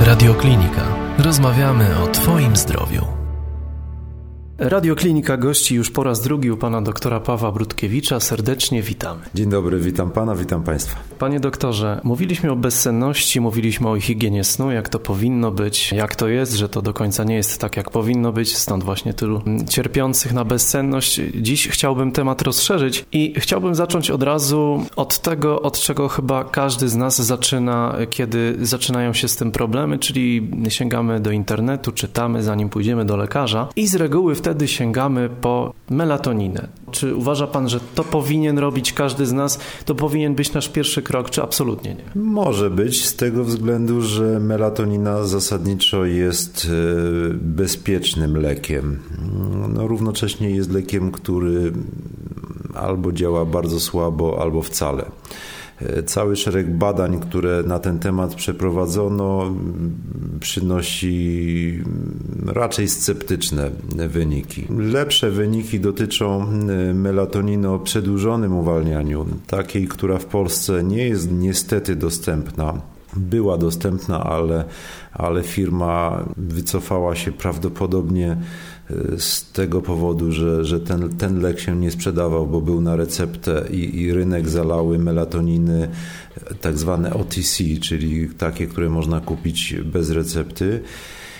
Radioklinika. Rozmawiamy o Twoim zdrowiu. Radioklinika gości już po raz drugi u pana doktora Pawła Brudkiewicza. Serdecznie witamy. Dzień dobry, witam pana, witam państwa. Panie doktorze, mówiliśmy o bezsenności, mówiliśmy o higienie snu, jak to powinno być, jak to jest, że to do końca nie jest tak, jak powinno być, stąd właśnie tylu cierpiących na bezsenność. Dziś chciałbym temat rozszerzyć i chciałbym zacząć od razu od tego, od czego chyba każdy z nas zaczyna, kiedy zaczynają się z tym problemy, czyli sięgamy do internetu, czytamy, zanim pójdziemy do lekarza i z reguły wtedy sięgamy po melatoninę. Czy uważa Pan, że to powinien robić każdy z nas? To powinien być nasz pierwszy krok, czy absolutnie nie? Może być z tego względu, że melatonina zasadniczo jest e, bezpiecznym lekiem. No, równocześnie jest lekiem, który albo działa bardzo słabo, albo wcale. E, cały szereg badań, które na ten temat przeprowadzono, przynosi raczej sceptyczne wyniki. Lepsze wyniki dotyczą melatoniny o przedłużonym uwalnianiu, takiej, która w Polsce nie jest niestety dostępna była dostępna, ale, ale firma wycofała się prawdopodobnie z tego powodu, że, że ten, ten lek się nie sprzedawał, bo był na receptę i, i rynek zalały melatoniny tak zwane OTC, czyli takie, które można kupić bez recepty.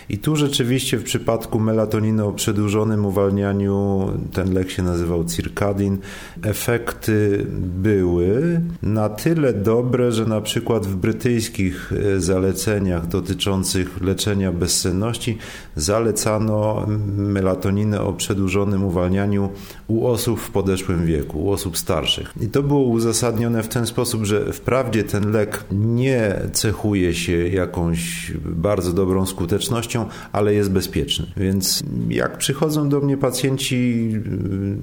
I tu rzeczywiście w przypadku melatoniny o przedłużonym uwalnianiu, ten lek się nazywał Circadin, efekty były na tyle dobre, że na przykład w brytyjskich e, zaleceniach dotyczących leczenia bezsenności zalecano melatoninę o przedłużonym uwalnianiu u osób w podeszłym wieku, u osób starszych. I to było uzasadnione w ten sposób, że wprawdzie ten lek nie cechuje się jakąś bardzo dobrą skutecznością, ale jest bezpieczny. Więc jak przychodzą do mnie pacjenci y,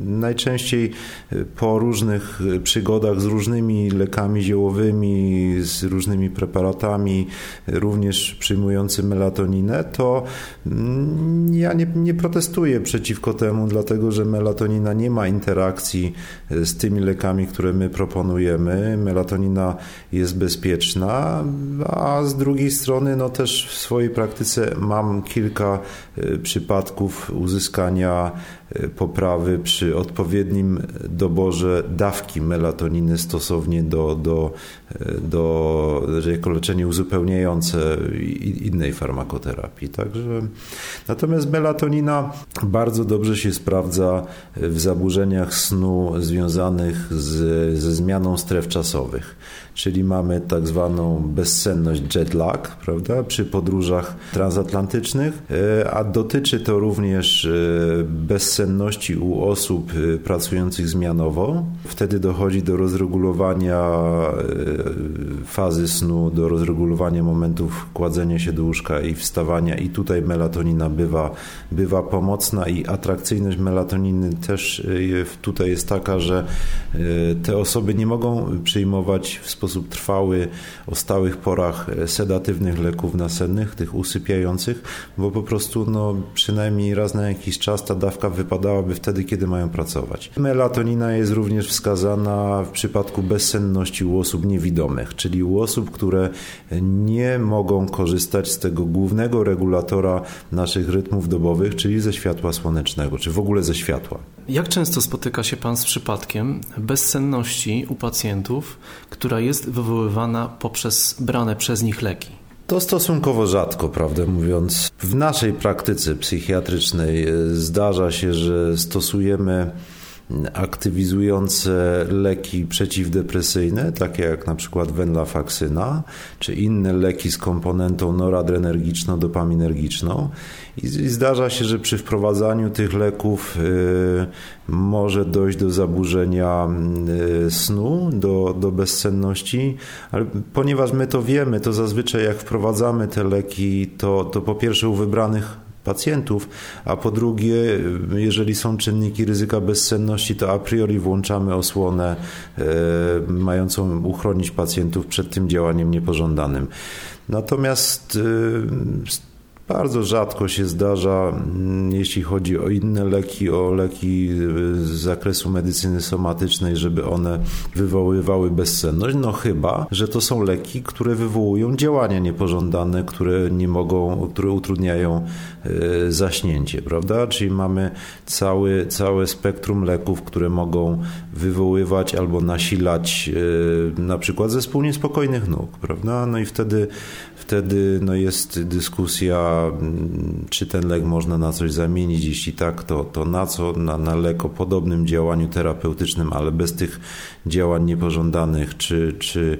najczęściej y, po różnych y, przygodach z różnymi lekami ziołowymi, z różnymi preparatami, również przyjmujący melatoninę, to mm, ja nie, nie protestuję przeciwko temu, dlatego że melatonina nie ma interakcji z tymi lekami, które my proponujemy. Melatonina jest bezpieczna, a z drugiej strony no też w swojej praktyce mam mam kilka e, przypadków uzyskania poprawy przy odpowiednim doborze dawki melatoniny stosownie do, do, e, do jako leczenie uzupełniające innej farmakoterapii. Także, natomiast melatonina bardzo dobrze się sprawdza w zaburzeniach snu związanych z, ze zmianą stref czasowych czyli mamy tak zwaną bezsenność jet lag, prawda, przy podróżach transatlantycznych, e, a dotyczy to również e, bezsenności u osób e, pracujących zmianowo. Wtedy dochodzi do rozregulowania fazy snu, do rozregulowania momentów kładzenia się do łóżka i wstawania i tutaj melatonina bywa, bywa pomocna i atrakcyjność melatoniny też tutaj jest taka, że te osoby nie mogą przyjmować w sposób trwały o stałych porach sedatywnych leków nasennych, tych usypiających, bo po prostu no, przynajmniej raz na jakiś czas ta dawka wypadałaby wtedy, kiedy mają pracować. Melatonina jest również wskazana w przypadku bezsenności u osób niewidomych, czyli u osób, które nie mogą korzystać z tego głównego regulatora naszych rytmów dobowych, czyli ze światła słonecznego, czy w ogóle ze światła. Jak często spotyka się Pan z przypadkiem bezsenności u pacjentów, która jest wywoływana poprzez brane przez nich leki? To stosunkowo rzadko, prawdę mówiąc. W naszej praktyce psychiatrycznej e, zdarza się, że stosujemy aktywizujące leki przeciwdepresyjne, takie jak na przykład venlafaksyna, czy inne leki z komponentą noradrenergiczno-dopaminergiczną. I zdarza się, że przy wprowadzaniu tych leków y, może dojść do zaburzenia y, snu, do, do bezsenności, ale ponieważ my to wiemy, to zazwyczaj jak wprowadzamy te leki, to, to po pierwsze u wybranych pacjentów, a po drugie, jeżeli są czynniki ryzyka bezsenności, to a priori włączamy osłonę e, mającą uchronić pacjentów przed tym działaniem niepożądanym. Natomiast e, Bardzo rzadko się zdarza, mm, jeśli chodzi o inne leki, o leki z zakresu medycyny somatycznej, żeby one wywoływały bezsenność. No chyba, że to są leki, które wywołują działania niepożądane, które nie mogą, które utrudniają e, zaśnięcie, prawda? Czyli mamy cały, całe spektrum leków, które mogą wywoływać albo nasilać e, na przykład zespół niespokojnych nóg, prawda? No i wtedy, wtedy no jest dyskusja, mm, czy ten lek można na coś zamienić, jeśli tak, to, to na co? Na, na lek o podobnym działaniu terapeutycznym, ale bez tych działań niepożądanych, czy, czy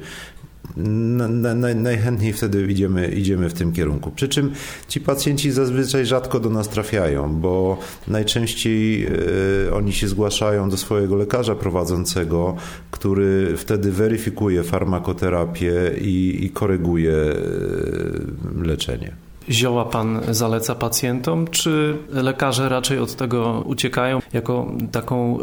na, na, najchętniej wtedy idziemy, idziemy w tym kierunku. Przy czym ci pacjenci zazwyczaj rzadko do nas trafiają, bo najczęściej y, oni się zgłaszają do swojego lekarza prowadzącego, który wtedy weryfikuje farmakoterapię i, i koryguje y, leczenie. Zioła pan zaleca pacjentom, czy lekarze raczej od tego uciekają jako taką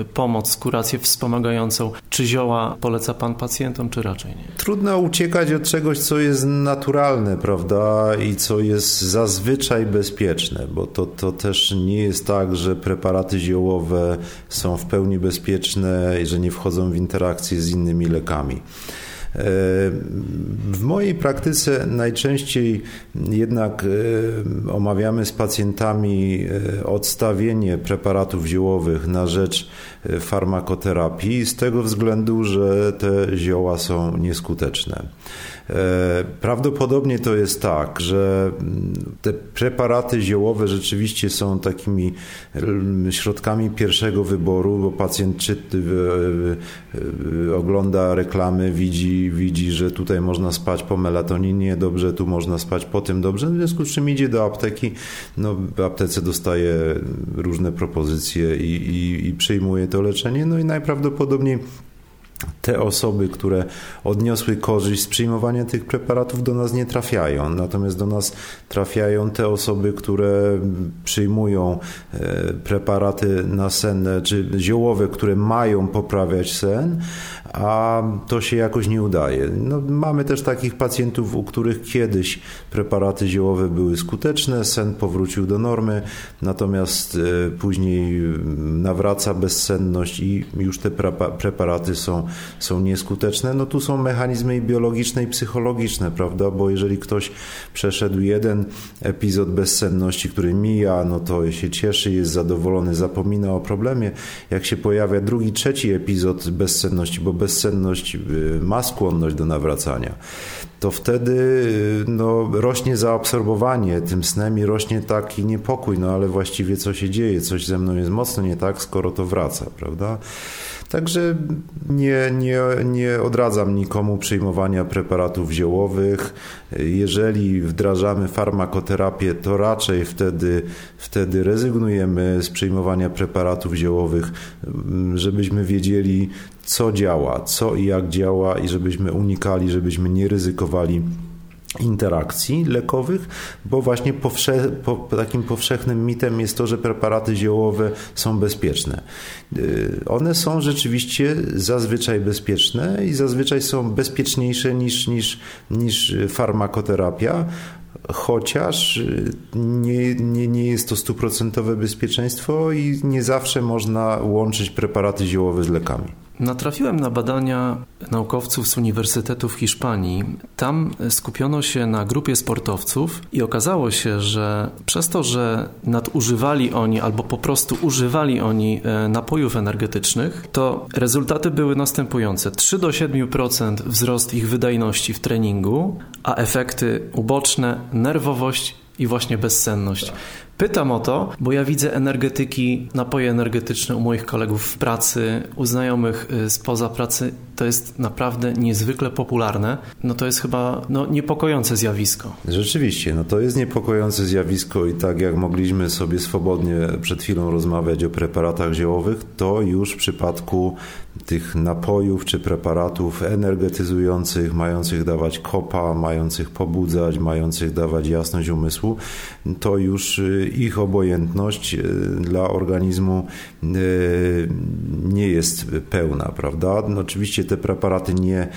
y, pomoc, kurację wspomagającą? Czy zioła poleca pan pacjentom, czy raczej nie? Trudno uciekać od czegoś, co jest naturalne, prawda, i co jest zazwyczaj bezpieczne, bo to, to też nie jest tak, że preparaty ziołowe są w pełni bezpieczne i że nie wchodzą w interakcję z innymi lekami. W mojej praktyce najczęściej jednak e, omawiamy z pacjentami e, odstawienie preparatów ziołowych na rzecz e, farmakoterapii z tego względu, że te zioła są nieskuteczne. E, prawdopodobnie to jest tak, że te preparaty ziołowe rzeczywiście są takimi mm, środkami pierwszego wyboru, bo pacjent czyty, ogląda reklamy, widzi, widzi, że tutaj można spać po melatoninie dobrze, tu można spać po tym dobrze, w związku z czym idzie do apteki, no w aptece dostaje różne propozycje i, i, i przyjmuje to leczenie, no i najprawdopodobniej te osoby, które odniosły korzyść z przyjmowania tych preparatów, do nas nie trafiają. Natomiast do nas trafiają te osoby, które przyjmują e, preparaty nasenne czy ziołowe, które mają poprawiać sen, a to się jakoś nie udaje. No, mamy też takich pacjentów, u których kiedyś preparaty ziołowe były skuteczne, sen powrócił do normy, natomiast e, później nawraca bezsenność i już te preparaty są są nieskuteczne, no tu są mechanizmy biologiczne i psychologiczne, prawda? Bo jeżeli ktoś przeszedł jeden epizod bezsenności, który mija, no to się cieszy, jest zadowolony, zapomina o problemie. Jak się pojawia drugi, trzeci epizod bezsenności, bo bezsenność y, ma skłonność do nawracania, to wtedy y, no, rośnie zaabsorbowanie tym snem i rośnie taki niepokój, no ale właściwie co się dzieje, coś ze mną jest mocno nie tak, skoro to wraca, prawda? Także nie, nie, nie odradzam nikomu przyjmowania preparatów ziołowych. Jeżeli wdrażamy farmakoterapię, to raczej wtedy, wtedy rezygnujemy z przyjmowania preparatów ziołowych, żebyśmy wiedzieli, co działa, co i jak działa i żebyśmy unikali, żebyśmy nie ryzykowali interakcji lekowych, bo właśnie powsze, po, takim powszechnym mitem jest to, że preparaty ziołowe są bezpieczne. Y, one są rzeczywiście zazwyczaj bezpieczne i zazwyczaj są bezpieczniejsze niż, niż, niż farmakoterapia, chociaż y, nie, nie, nie jest to stuprocentowe bezpieczeństwo i nie zawsze można łączyć preparaty ziołowe z lekami. Natrafiłem na badania naukowców z Uniwersytetu w Hiszpanii. Tam skupiono się na grupie sportowców i okazało się, że przez to, że nadużywali oni albo po prostu używali oni e, napojów energetycznych, to rezultaty były następujące: 3 do 7% wzrost ich wydajności w treningu, a efekty uboczne nerwowość i właśnie bezsenność. Pytam o to, bo ja widzę energetyki, napoje energetyczne u moich kolegów w pracy, u znajomych y, spoza pracy. To jest naprawdę niezwykle popularne. No to jest chyba no, niepokojące zjawisko. Rzeczywiście, no to jest niepokojące zjawisko i tak jak mogliśmy sobie swobodnie przed chwilą rozmawiać o preparatach ziołowych, to już w przypadku tych napojów czy preparatów energetyzujących, mających dawać kopa, mających pobudzać, mających dawać jasność umysłu, to już ich obojętność dla organizmu nie jest pełna, prawda? No oczywiście te preparaty nie,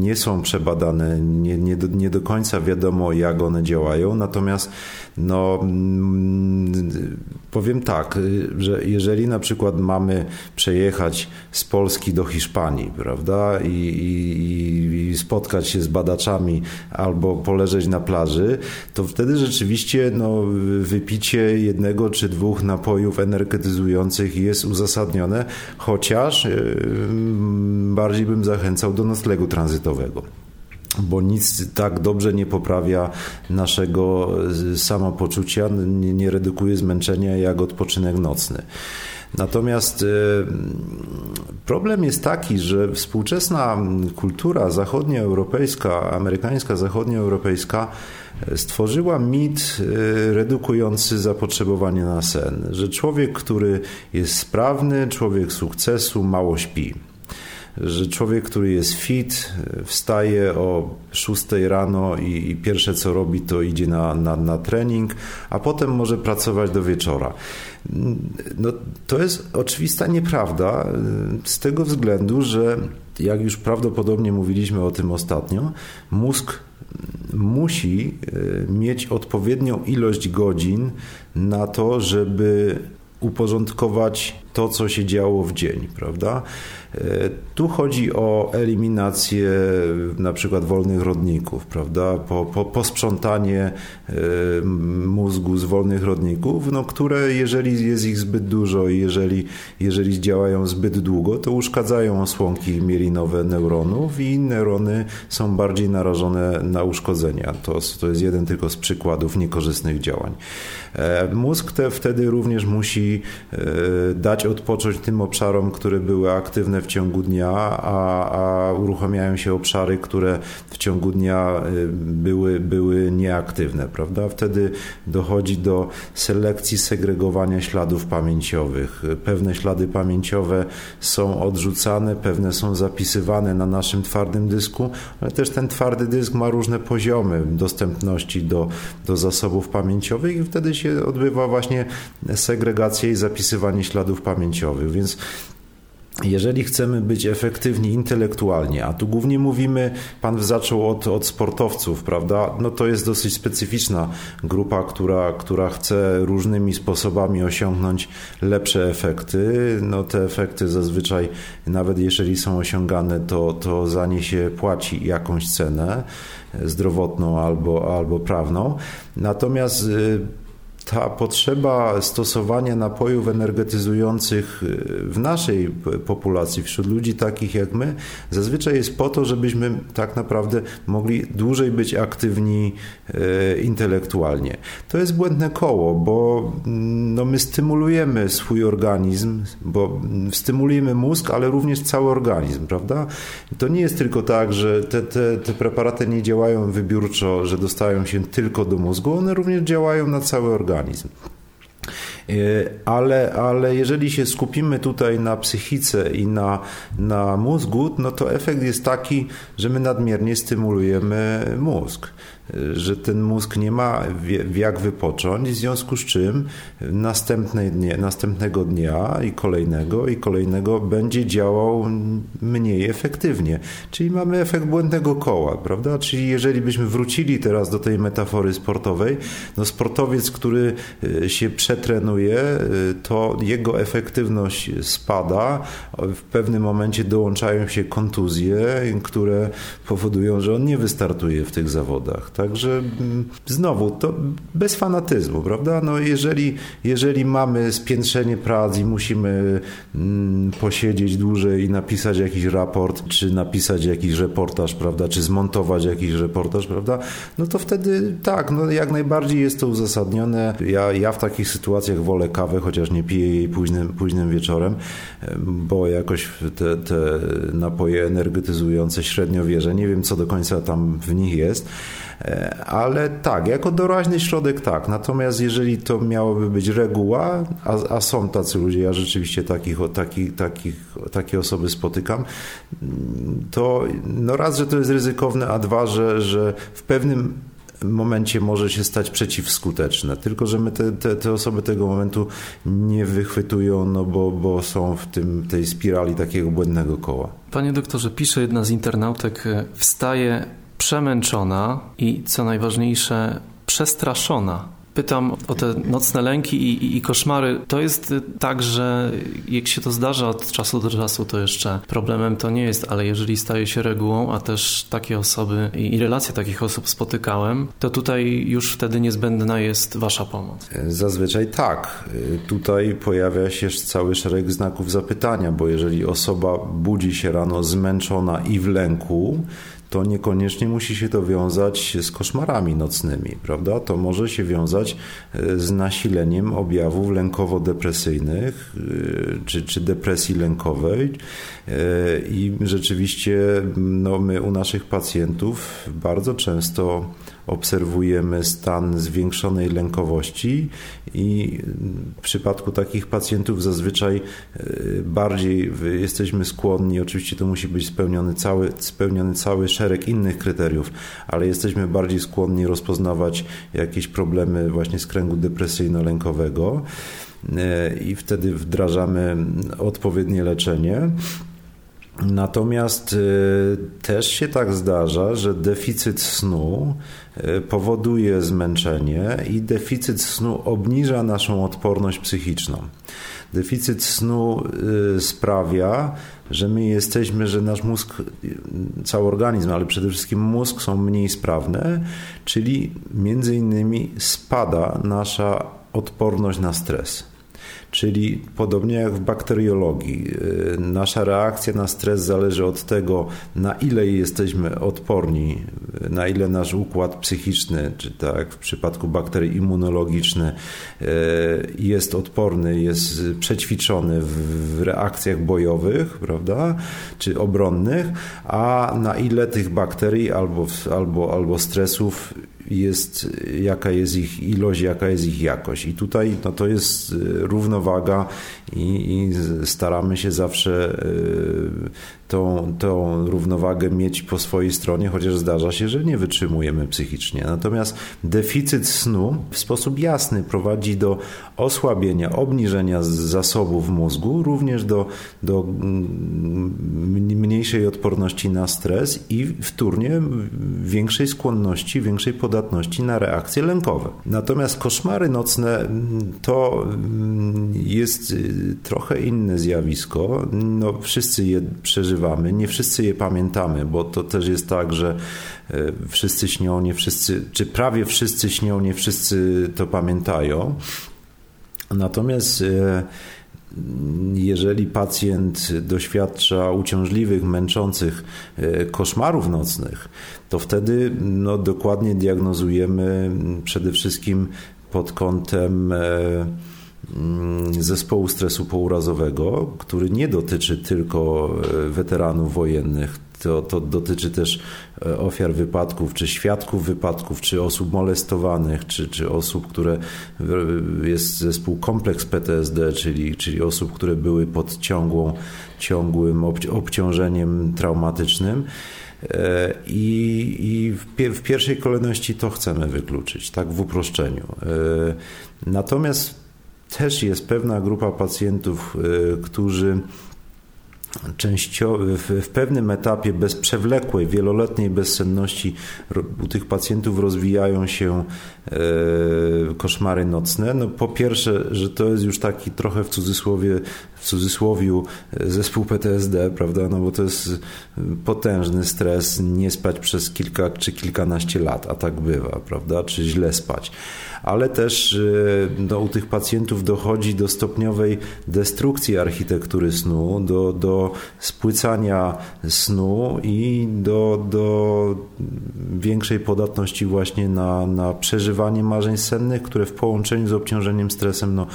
nie są przebadane, nie, nie, do, nie do końca wiadomo, jak one działają, natomiast no, mm, powiem tak, że jeżeli na przykład mamy przejechać z Polski do Hiszpanii, prawda, i, i, i spotkać się z badaczami albo poleżeć na plaży, to wtedy rzeczywiście no, wypicie jednego czy dwóch napojów energetyzujących jest uzasadnione, chociaż yy, bardziej bym zachęcał do noclegu tranzytowego bo nic tak dobrze nie poprawia naszego samopoczucia, nie, nie redukuje zmęczenia jak odpoczynek nocny. Natomiast e, problem jest taki, że współczesna kultura zachodnioeuropejska, amerykańska zachodnioeuropejska e, stworzyła mit e, redukujący zapotrzebowanie na sen, że człowiek, który jest sprawny, człowiek sukcesu, mało śpi że człowiek, który jest fit, wstaje o 6 rano i, i pierwsze co robi, to idzie na, na, na, trening, a potem może pracować do wieczora. No, to jest oczywista nieprawda z tego względu, że jak już prawdopodobnie mówiliśmy o tym ostatnio, mózg musi e, mieć odpowiednią ilość godzin na to, żeby uporządkować to, co się działo w dzień, prawda? E, tu chodzi o eliminację na przykład wolnych rodników, prawda? Po, po, posprzątanie e, mózgu z wolnych rodników, no, które jeżeli jest ich zbyt dużo i jeżeli, jeżeli działają zbyt długo, to uszkadzają osłonki mielinowe neuronów i neurony są bardziej narażone na uszkodzenia. To, to jest jeden tylko z przykładów niekorzystnych działań. E, mózg te wtedy również musi dać odpocząć tym obszarom, które były aktywne w ciągu dnia, a, a uruchamiają się obszary, które w ciągu dnia y, były, były nieaktywne, prawda? Wtedy dochodzi do selekcji, segregowania śladów pamięciowych. Pewne ślady pamięciowe są odrzucane, pewne są zapisywane na naszym twardym dysku, ale też ten twardy dysk ma różne poziomy dostępności do, do zasobów pamięciowych i wtedy się odbywa właśnie segregacja i zapisywanie śladów pamięciowych. Więc jeżeli chcemy być efektywni intelektualnie, a tu głównie mówimy, pan zaczął od, od sportowców, prawda? No to jest dosyć specyficzna grupa, która, która chce różnymi sposobami osiągnąć lepsze efekty. No te efekty zazwyczaj, nawet jeżeli są osiągane, to, to za nie się płaci jakąś cenę zdrowotną albo, albo prawną. Natomiast y, ta potrzeba stosowania napojów energetyzujących y, w naszej populacji, wśród ludzi takich jak my, zazwyczaj jest po to, żebyśmy tak naprawdę mogli dłużej być aktywni y, intelektualnie. To jest błędne koło, bo mm, no, my stymulujemy swój organizm, bo stymulujemy mózg, ale również cały organizm, prawda? To nie jest tylko tak, że te, te, te preparaty nie działają wybiórczo, że dostają się tylko do mózgu, one również działają na cały organizm organizm. E, ale, ale jeżeli się skupimy tutaj na psychice i na, na mózgu, no to efekt jest taki, że my nadmiernie stymulujemy mózg że ten mózg nie ma jak wypocząć, w związku z czym następnej dnie, następnego dnia i kolejnego i kolejnego będzie działał mniej efektywnie. Czyli mamy efekt błędnego koła, prawda? Czyli jeżeli byśmy wrócili teraz do tej metafory sportowej, no sportowiec, który y, się przetrenuje, y, to jego efektywność spada, w pewnym momencie dołączają się kontuzje, które powodują, że on nie wystartuje w tych zawodach. Także mm, znowu, to bez fanatyzmu, prawda? No jeżeli, jeżeli mamy spiętrzenie prac i musimy mm, posiedzieć dłużej i napisać jakiś raport, czy napisać jakiś reportaż, prawda, czy zmontować jakiś reportaż, prawda, no to wtedy tak, no jak najbardziej jest to uzasadnione. Ja, ja w takich sytuacjach wolę kawę, chociaż nie piję jej późnym, późnym wieczorem, bo jakoś te, te napoje energetyzujące średnio wierzę. Nie wiem, co do końca tam w nich jest. E, ale tak, jako doraźny środek tak. Natomiast jeżeli to miałoby być reguła, a, a są tacy ludzie, ja rzeczywiście takich, takich, takich, takie osoby spotykam, to no raz, że to jest ryzykowne, a dwa, że, że w pewnym momencie może się stać przeciwskuteczne. Tylko, że my te, te, te osoby tego momentu nie wychwytują, no bo, bo są w tym, tej spirali takiego błędnego koła. Panie doktorze, pisze jedna z internautek, wstaje przemęczona i co najważniejsze, przestraszona pytam o te nocne lęki i, i, i, koszmary. To jest tak, że jak się to zdarza od czasu do czasu, to jeszcze problemem to nie jest, ale jeżeli staje się regułą, a też takie osoby i, i relacje takich osób spotykałem, to tutaj już wtedy niezbędna jest Wasza pomoc. Zazwyczaj tak. Tutaj pojawia się cały szereg znaków zapytania, bo jeżeli osoba budzi się rano zmęczona i w lęku, to niekoniecznie musi się to wiązać z koszmarami nocnymi, prawda? To może się wiązać e, z nasileniem objawów lękowo-depresyjnych e, czy, czy depresji lękowej. E, I rzeczywiście no, my u naszych pacjentów bardzo często obserwujemy stan zwiększonej lękowości i w przypadku takich pacjentów zazwyczaj bardziej jesteśmy skłonni, oczywiście to musi być spełniony cały, spełniony cały szereg innych kryteriów, ale jesteśmy bardziej skłonni rozpoznawać jakieś problemy właśnie z kręgu depresyjno-lękowego e, i wtedy wdrażamy odpowiednie leczenie. Natomiast y, też się tak zdarza, że deficyt snu y, powoduje zmęczenie i deficyt snu obniża naszą odporność psychiczną. Deficyt snu sprawia, że my jesteśmy, że nasz mózg, cały organizm, ale przede wszystkim mózg są mniej sprawne, czyli między innymi spada nasza odporność na stres. Czyli podobnie jak w bakteriologii, y, nasza reakcja na stres zależy od tego, na ile jesteśmy odporni, na ile nasz układ psychiczny, czy tak w przypadku bakterii immunologiczny, y, jest odporny, jest przećwiczony w reakcjach bojowych, prawda, czy obronnych, a na ile tych bakterii albo, albo, albo stresów jest, jaka jest ich ilość, jaka jest ich jakość. I tutaj no, to jest y, równowaga i, i staramy się zawsze y, tą, tą równowagę mieć po swojej stronie, chociaż zdarza się, że nie wytrzymujemy psychicznie. Natomiast deficyt snu w sposób jasny prowadzi do osłabienia, obniżenia zasobów mózgu, również do, do mm, mniejszej odporności na stres i wtórnie większej skłonności, większej podatności na reakcje lękowe. Natomiast koszmary nocne to mm, jest trochę inne zjawisko. No, wszyscy je przeżywamy. Nie wszyscy je pamiętamy, bo to też jest tak, że e, wszyscy śnią, nie wszyscy, czy prawie wszyscy śnią, nie wszyscy to pamiętają. Natomiast e, jeżeli pacjent doświadcza uciążliwych, męczących e, koszmarów nocnych, to wtedy no, dokładnie diagnozujemy przede wszystkim pod kątem zespołu stresu pourazowego, który nie dotyczy tylko e, weteranów wojennych, to, to dotyczy też e, ofiar wypadków, czy świadków wypadków, czy osób molestowanych, czy, czy osób, które jest zespół kompleks PTSD, czyli, czyli osób, które były pod ciągłą, ciągłym obciążeniem traumatycznym. E, I, i w, w pierwszej kolejności to chcemy wykluczyć, tak w uproszczeniu. Natomiast też jest pewna grupa pacjentów, y, którzy częściowo, w, pewnym etapie bez przewlekłej, wieloletniej bezsenności u tych pacjentów rozwijają się e, koszmary nocne. No po pierwsze, że to jest już taki trochę w cudzysłowie, w cudzysłowiu e, zespół PTSD, prawda, no bo to jest potężny stres, nie spać przez kilka czy kilkanaście lat, a tak bywa, prawda, czy źle spać. Ale też y, no, u tych pacjentów dochodzi do stopniowej destrukcji architektury snu, do, do spłycania snu i do, do większej podatności właśnie na, na przeżywanie marzeń sennych, które w połączeniu z obciążeniem stresem no,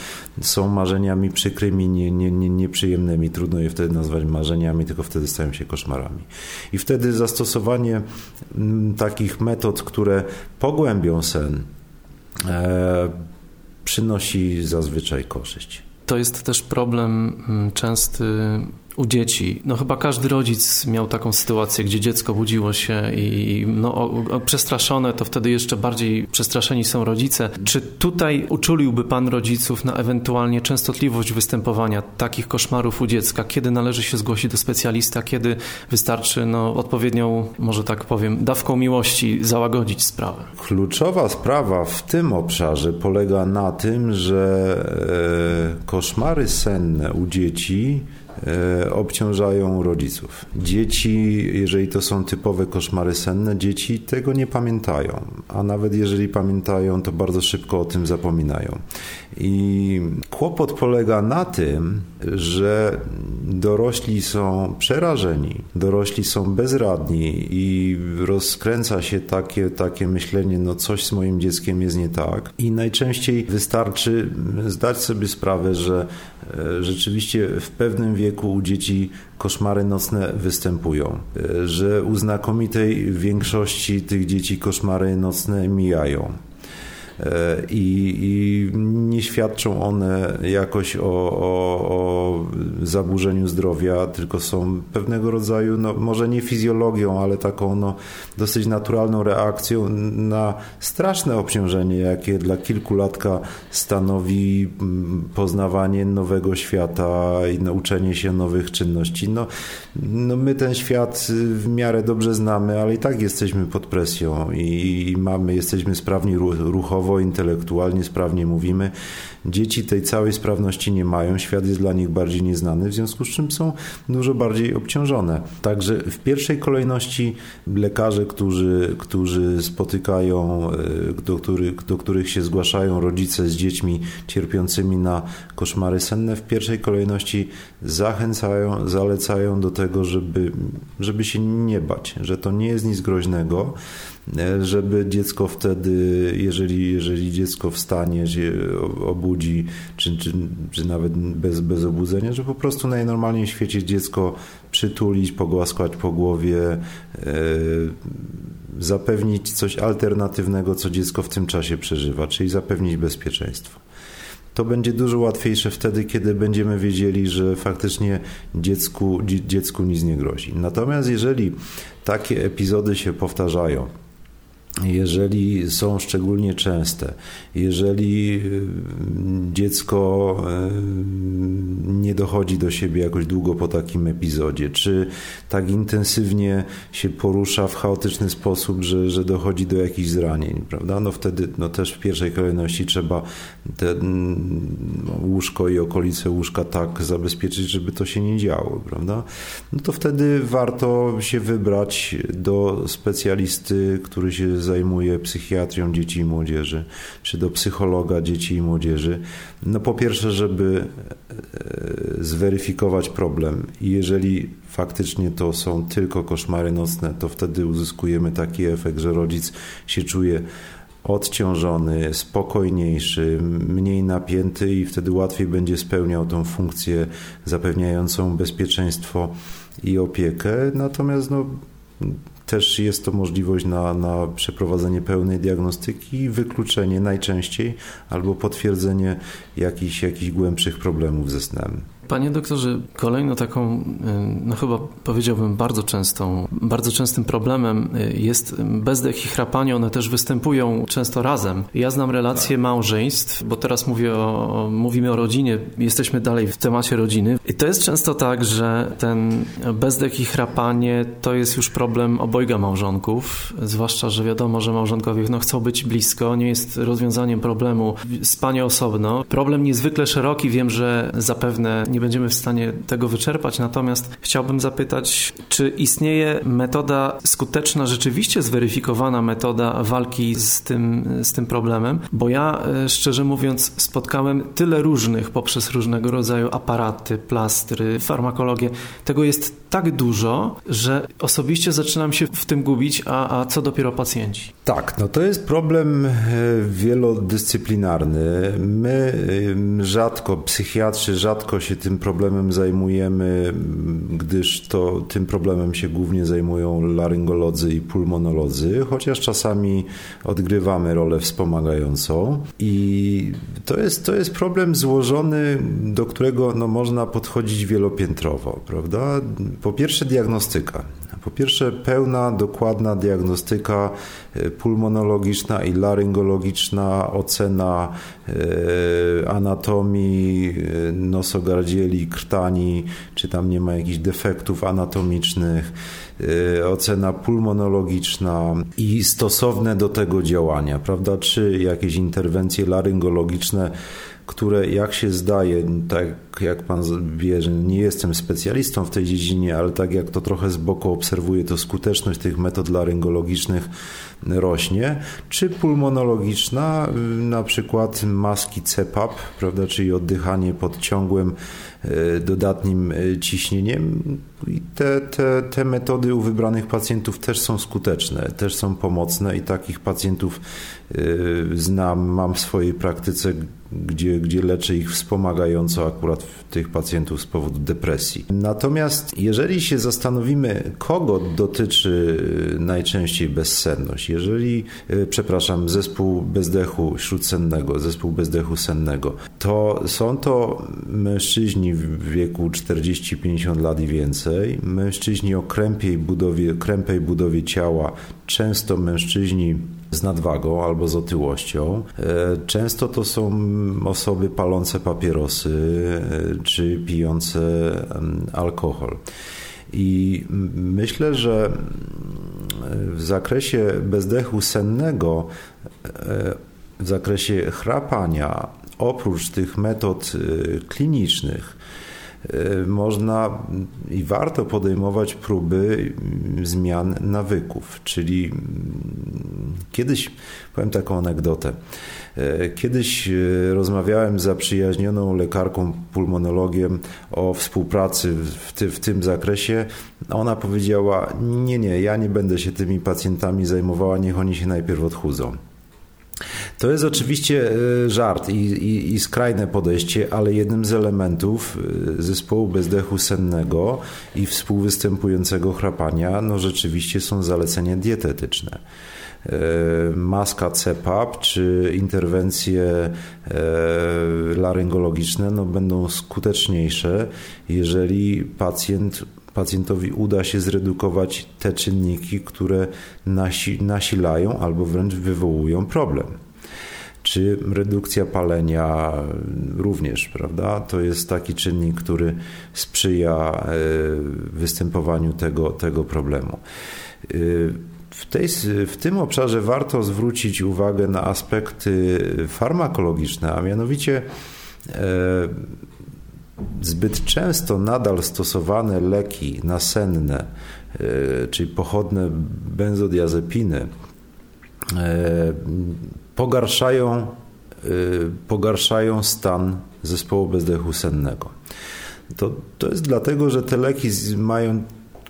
są marzeniami przykrymi, nie, nie, nie, nieprzyjemnymi. Trudno je wtedy nazwać marzeniami, tylko wtedy stają się koszmarami. I wtedy zastosowanie m, takich metod, które pogłębią sen, E, przynosi zazwyczaj korzyść. To jest też problem mm, częsty u dzieci. No chyba każdy rodzic miał taką sytuację, gdzie dziecko budziło się i no, o, o, przestraszone, to wtedy jeszcze bardziej przestraszeni są rodzice. Czy tutaj uczuliłby Pan rodziców na ewentualnie częstotliwość występowania takich koszmarów u dziecka? Kiedy należy się zgłosić do specjalista? Kiedy wystarczy no, odpowiednią, może tak powiem, dawką miłości załagodzić sprawę? Kluczowa sprawa w tym obszarze polega na tym, że e, koszmary senne u dzieci obciążają rodziców. Dzieci, jeżeli to są typowe koszmary senne, dzieci tego nie pamiętają, a nawet jeżeli pamiętają, to bardzo szybko o tym zapominają. I kłopot polega na tym, że dorośli są przerażeni, dorośli są bezradni i rozkręca się takie, takie myślenie, no coś z moim dzieckiem jest nie tak. I najczęściej wystarczy zdać sobie sprawę, że e, rzeczywiście w pewnym wieku u dzieci koszmary nocne występują, e, że u znakomitej większości tych dzieci koszmary nocne mijają. E, i, i nie świadczą one jakoś o, o, o, zaburzeniu zdrowia, tylko są pewnego rodzaju, no, może nie fizjologią, ale taką no, dosyć naturalną reakcją na straszne obciążenie, jakie dla kilkulatka stanowi mm, poznawanie nowego świata i nauczenie się nowych czynności. No, no my ten świat w miarę dobrze znamy, ale i tak jesteśmy pod presją i, i mamy, jesteśmy sprawni ruchowo, intelektualnie sprawnie mówimy. Dzieci tej całej sprawności nie mają, świat jest dla nich bardziej nieznany, w związku z czym są dużo bardziej obciążone. Także w pierwszej kolejności lekarze, którzy, którzy spotykają, e, do których, do których się zgłaszają rodzice z dziećmi cierpiącymi na koszmary senne, w pierwszej kolejności zachęcają, zalecają do tego, żeby, żeby się nie bać, że to nie jest nic groźnego, żeby dziecko wtedy, jeżeli, jeżeli dziecko wstanie, się obudzi, czy, czy, czy nawet bez, bez obudzenia, że po prostu najnormalniej w świecie dziecko przytulić, pogłaskać po głowie, e, zapewnić coś alternatywnego, co dziecko w tym czasie przeżywa, czyli zapewnić bezpieczeństwo to będzie dużo łatwiejsze wtedy, kiedy będziemy wiedzieli, że faktycznie dziecku, dziecku nic nie grozi. Natomiast jeżeli takie epizody się powtarzają, jeżeli są szczególnie częste, jeżeli y, dziecko y, nie dochodzi do siebie jakoś długo po takim epizodzie, czy tak intensywnie się porusza w chaotyczny sposób, że, że dochodzi do jakichś zranień, prawda? No wtedy no też w pierwszej kolejności trzeba te mm, łóżko i okolice łóżka tak zabezpieczyć, żeby to się nie działo, prawda? No to wtedy warto się wybrać do specjalisty, który się zajmuje psychiatrią dzieci i młodzieży, czy do psychologa dzieci i młodzieży. No po pierwsze, żeby e, zweryfikować problem i jeżeli faktycznie to są tylko koszmary nocne, to wtedy uzyskujemy taki efekt, że rodzic się czuje odciążony, spokojniejszy, mniej napięty i wtedy łatwiej będzie spełniał tą funkcję zapewniającą bezpieczeństwo i opiekę. Natomiast no, też jest to możliwość na, na przeprowadzenie pełnej diagnostyki wykluczenie najczęściej albo potwierdzenie jakichś, jakichś głębszych problemów ze snem. Panie doktorze, kolejną taką, y, no chyba powiedziałbym bardzo częstą, bardzo częstym problemem y, jest bezdech i chrapanie. One też występują często razem. Ja znam relacje małżeństw, bo teraz mówię o, mówimy o rodzinie, jesteśmy dalej w temacie rodziny. I to jest często tak, że ten bezdech i chrapanie to jest już problem obojga małżonków, zwłaszcza, że wiadomo, że małżonkowie no, chcą być blisko, nie jest rozwiązaniem problemu spanie osobno. Problem niezwykle szeroki, wiem, że zapewne nie będziemy w stanie tego wyczerpać, natomiast chciałbym zapytać, czy istnieje metoda skuteczna, rzeczywiście zweryfikowana metoda walki z tym, z tym problemem? Bo ja e, szczerze mówiąc spotkałem tyle różnych poprzez różnego rodzaju aparaty, plastry, farmakologię. Tego jest tak dużo, że osobiście zaczynam się w tym gubić, a, a co dopiero pacjenci. Tak, no to jest problem e, wielodyscyplinarny. My rzadko, psychiatrzy rzadko się tym problemem zajmujemy, gdyż to tym problemem się głównie zajmują laryngolodzy i pulmonolodzy, chociaż czasami odgrywamy rolę wspomagającą. I to jest, to jest problem złożony, do którego no, można podchodzić wielopiętrowo, prawda? Po pierwsze diagnostyka. Po pierwsze, pełna, dokładna diagnostyka e, pulmonologiczna i laryngologiczna, ocena e, anatomii e, nosogardzieli, krtani, czy tam nie ma jakichś defektów anatomicznych, ocena pulmonologiczna i stosowne do tego działania, prawda? Czy jakieś interwencje laryngologiczne które jak się zdaje, tak jak pan wie, że nie jestem specjalistą w tej dziedzinie, ale tak jak to trochę z boku obserwuję, to skuteczność tych metod laryngologicznych rośnie, czy pulmonologiczna, na przykład maski CPAP, prawda, czyli oddychanie pod ciągłym e, dodatnim e, ciśnieniem. I te, te, te metody u wybranych pacjentów też są skuteczne, też są pomocne i takich pacjentów znam, mam w swojej praktyce, gdzie, gdzie ich wspomagająco akurat tych pacjentów z powodu depresji. Natomiast jeżeli się zastanowimy, kogo dotyczy najczęściej bezsenność, jeżeli, e, przepraszam, zespół bezdechu śródsennego, zespół bezdechu sennego, to są to mężczyźni w wieku 40-50 lat i więcej, mężczyźni o krępiej budowie, krępej budowie ciała, często mężczyźni z nadwagą albo z otyłością. E, często to są osoby palące papierosy e, czy pijące alkohol. I myślę, że w zakresie bezdechu sennego, e, w zakresie chrapania, oprócz tych metod klinicznych, można i warto podejmować próby zmian nawyków. Czyli mm, kiedyś, powiem taką anegdotę, y, kiedyś y, rozmawiałem z zaprzyjaźnioną lekarką pulmonologiem o współpracy w, ty, w tym zakresie. Ona powiedziała: Nie, nie, ja nie będę się tymi pacjentami zajmowała, niech oni się najpierw odchudzą. To jest oczywiście e, żart i, i, i, skrajne podejście, ale jednym z elementów e, zespołu bezdechu sennego i współwystępującego chrapania, no rzeczywiście są zalecenia dietetyczne e, maska CPAP czy interwencje laryngologiczne no, będą skuteczniejsze, jeżeli pacjent pacjentowi uda się zredukować te czynniki, które nasi, nasilają albo wręcz wywołują problem. Czy redukcja palenia również, prawda? To jest taki czynnik, który sprzyja e, występowaniu tego, tego problemu. E, w, tej, w tym obszarze warto zwrócić uwagę na aspekty farmakologiczne, a mianowicie e, zbyt często nadal stosowane leki nasenne, czyli pochodne benzodiazepiny, pogarszają, e, pogarszają stan zespołu bezdechu sennego. To, to jest dlatego, że te leki mają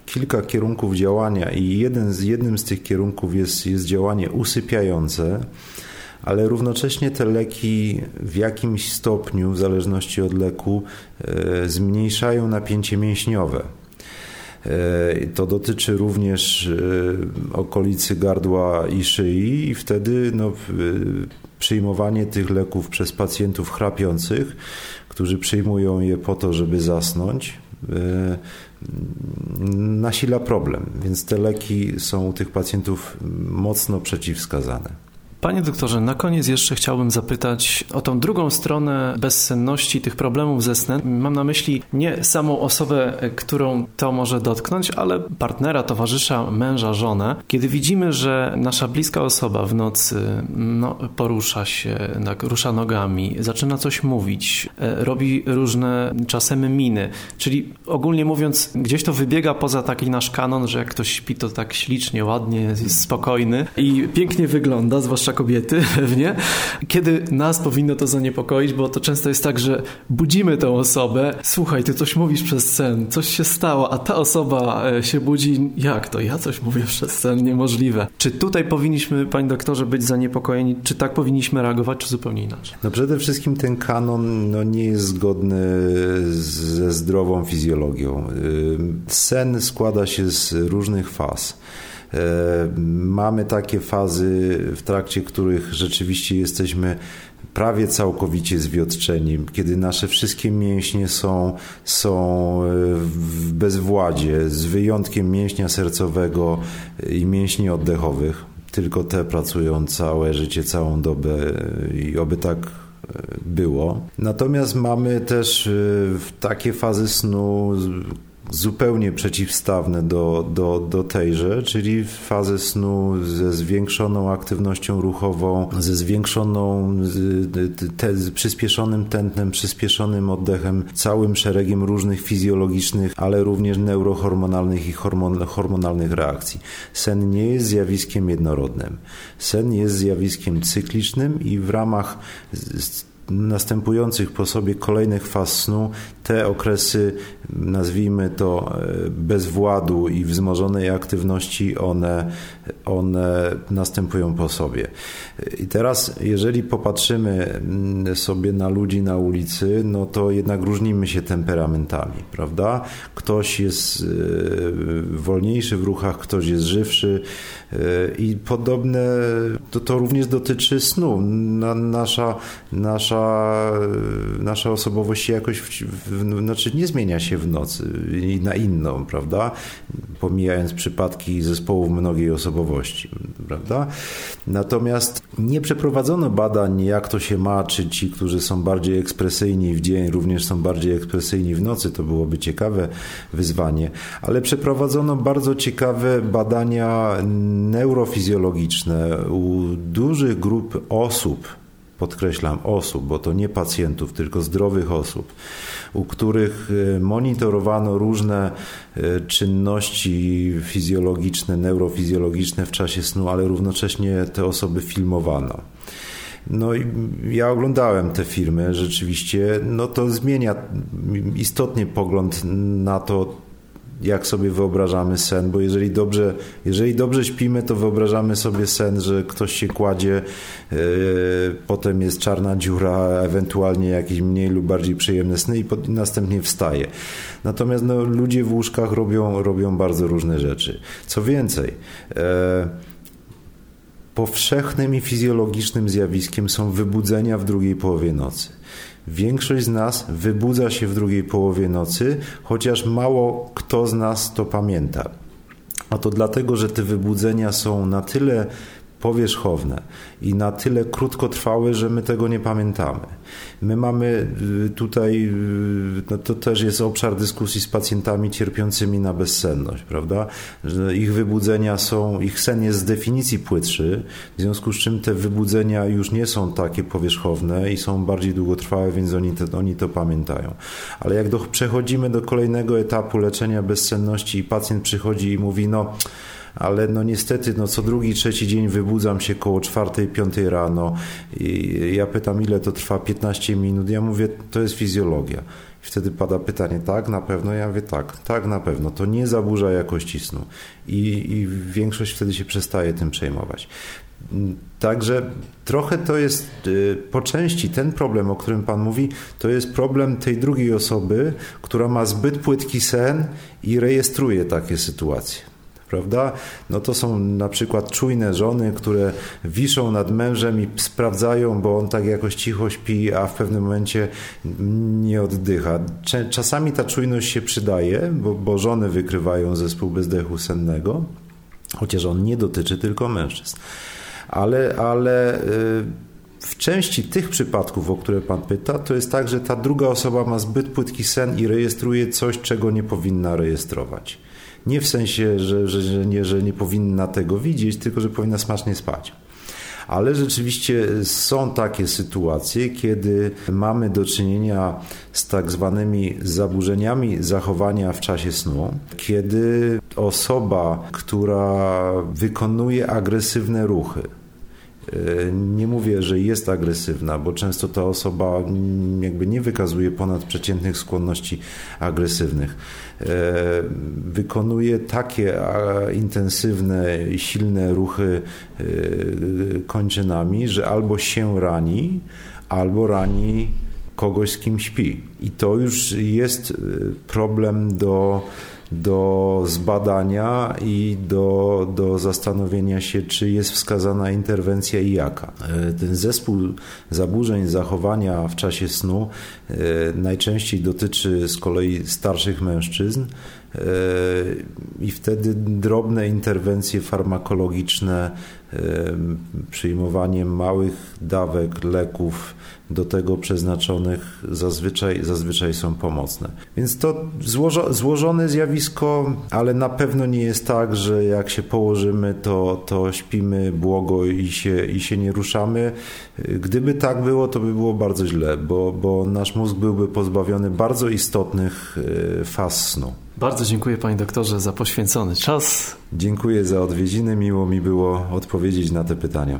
kilka kierunków działania i jeden z, jednym z tych kierunków jest, jest działanie usypiające, ale równocześnie te leki w jakimś stopniu, w zależności od leku, e, zmniejszają napięcie mięśniowe. E, to dotyczy również e, okolicy gardła i szyi, i wtedy no, przyjmowanie tych leków przez pacjentów chrapiących, którzy przyjmują je po to, żeby zasnąć, nasila problem. Więc te leki są u tych pacjentów mocno przeciwwskazane. Panie doktorze, na koniec jeszcze chciałbym zapytać o tą drugą stronę bezsenności, tych problemów ze snem. Mam na myśli nie samą osobę, którą to może dotknąć, ale partnera, towarzysza, męża, żonę. Kiedy widzimy, że nasza bliska osoba w nocy no, porusza się, tak, rusza nogami, zaczyna coś mówić, e, robi różne czasem miny, czyli ogólnie mówiąc, gdzieś to wybiega poza taki nasz kanon, że jak ktoś śpi, to tak ślicznie, ładnie, jest spokojny i pięknie wygląda, zwłaszcza zwłaszcza kobiety pewnie, kiedy nas powinno to zaniepokoić, bo to często jest tak, że budzimy tę osobę, słuchaj, ty coś mówisz przez sen, coś się stało, a ta osoba e, się budzi, jak to, ja coś mówię przez sen, niemożliwe. Czy tutaj powinniśmy, panie doktorze, być zaniepokojeni, czy tak powinniśmy reagować, czy zupełnie inaczej? No przede wszystkim ten kanon no, nie jest zgodny ze zdrową fizjologią. Sen składa się z różnych faz. E, mamy takie fazy, w trakcie których rzeczywiście jesteśmy prawie całkowicie zwiotczeni, kiedy nasze wszystkie mięśnie są, są e, w bezwładzie, z wyjątkiem mięśnia sercowego i mięśni oddechowych. Tylko te pracują całe życie, całą dobę i oby tak e, było. Natomiast mamy też takie fazy snu, zupełnie przeciwstawne do, do, do tejże, czyli fazę snu ze zwiększoną aktywnością ruchową, ze zwiększoną, te, z przyspieszonym tętnem, przyspieszonym oddechem, całym szeregiem różnych fizjologicznych, ale również neurohormonalnych i hormon, hormonalnych reakcji. Sen nie jest zjawiskiem jednorodnym. Sen jest zjawiskiem cyklicznym i w ramach następujących po sobie kolejnych faz snu te okresy, nazwijmy to e, bezwładu i wzmożonej aktywności, one, one następują po sobie. I teraz, jeżeli popatrzymy mm, sobie na ludzi na ulicy, no to jednak różnimy się temperamentami, prawda? Ktoś jest e, wolniejszy w ruchach, ktoś jest żywszy e, i podobne, to, to również dotyczy snu. nasza, nasza, nasza osobowość jakoś w, w, znaczy nie zmienia się w nocy na inną, prawda? Pomijając przypadki zespołów mnogiej osobowości, prawda? Natomiast nie przeprowadzono badań, jak to się ma, czy ci, którzy są bardziej ekspresyjni w dzień, również są bardziej ekspresyjni w nocy. To byłoby ciekawe wyzwanie, ale przeprowadzono bardzo ciekawe badania neurofizjologiczne u dużych grup osób podkreślam osób, bo to nie pacjentów, tylko zdrowych osób, u których e, monitorowano różne e, czynności fizjologiczne, neurofizjologiczne w czasie snu, ale równocześnie te osoby filmowano. No i ja oglądałem te filmy, rzeczywiście, no to zmienia istotnie pogląd na to, jak sobie wyobrażamy sen, bo jeżeli dobrze, jeżeli dobrze śpimy, to wyobrażamy sobie sen, że ktoś się kładzie, yy, potem jest czarna dziura, ewentualnie jakieś mniej lub bardziej przyjemne sny i, pod, i następnie wstaje. Natomiast no, ludzie w łóżkach robią, robią bardzo różne rzeczy. Co więcej, yy, powszechnym i fizjologicznym zjawiskiem są wybudzenia w drugiej połowie nocy. Większość z nas wybudza się w drugiej połowie nocy, chociaż mało kto z nas to pamięta. A to dlatego, że te wybudzenia są na tyle powierzchowne i na tyle krótkotrwałe, że my tego nie pamiętamy. My mamy y, tutaj, y, no to też jest obszar dyskusji z pacjentami cierpiącymi na bezsenność, prawda? Że ich wybudzenia są, ich sen jest z definicji płytszy, w związku z czym te wybudzenia już nie są takie powierzchowne i są bardziej długotrwałe, więc oni to, oni to pamiętają. Ale jak do, przechodzimy do kolejnego etapu leczenia bezsenności i pacjent przychodzi i mówi, no ale no niestety no co drugi, trzeci dzień wybudzam się koło czwartej, piątej rano i ja pytam ile to trwa 15 minut, ja mówię to jest fizjologia. I wtedy pada pytanie, tak, na pewno? Ja mówię, tak, tak, na pewno. To nie zaburza jakości snu. I, I większość wtedy się przestaje tym przejmować. Także trochę to jest y, po części ten problem, o którym Pan mówi, to jest problem tej drugiej osoby, która ma zbyt płytki sen i rejestruje takie sytuacje prawda? No to są na przykład czujne żony, które wiszą nad mężem i sprawdzają, bo on tak jakoś cicho śpi, a w pewnym momencie nie oddycha. Czasami ta czujność się przydaje, bo, bo żony wykrywają zespół bezdechu sennego, chociaż on nie dotyczy tylko mężczyzn. Ale, ale y, w części tych przypadków, o które Pan pyta, to jest tak, że ta druga osoba ma zbyt płytki sen i rejestruje coś, czego nie powinna rejestrować. Nie w sensie, że, że, że, nie, że nie powinna tego widzieć, tylko że powinna smacznie spać. Ale rzeczywiście są takie sytuacje, kiedy mamy do czynienia z tak zwanymi zaburzeniami zachowania w czasie snu, kiedy osoba, która wykonuje agresywne ruchy, Nie mówię, że jest agresywna, bo często ta osoba jakby nie wykazuje ponadprzeciętnych skłonności agresywnych. Wykonuje takie intensywne silne ruchy kończynami, że albo się rani, albo rani kogoś, z kim śpi. I to już jest problem do do zbadania i do, do zastanowienia się, czy jest wskazana interwencja i jaka. E, ten zespół zaburzeń zachowania w czasie snu e, najczęściej dotyczy z kolei starszych mężczyzn e, i wtedy drobne interwencje farmakologiczne, przyjmowanie małych dawek leków, do tego przeznaczonych zazwyczaj, zazwyczaj są pomocne. Więc to złożo, złożone zjawisko, ale na pewno nie jest tak, że jak się położymy, to, to śpimy błogo i się, i się nie ruszamy. Gdyby tak było, to by było bardzo źle, bo, bo nasz mózg byłby pozbawiony bardzo istotnych e, faz snu. Bardzo dziękuję panie doktorze za poświęcony czas. Dziękuję za odwiedziny, miło mi było odpowiedzieć na te pytania.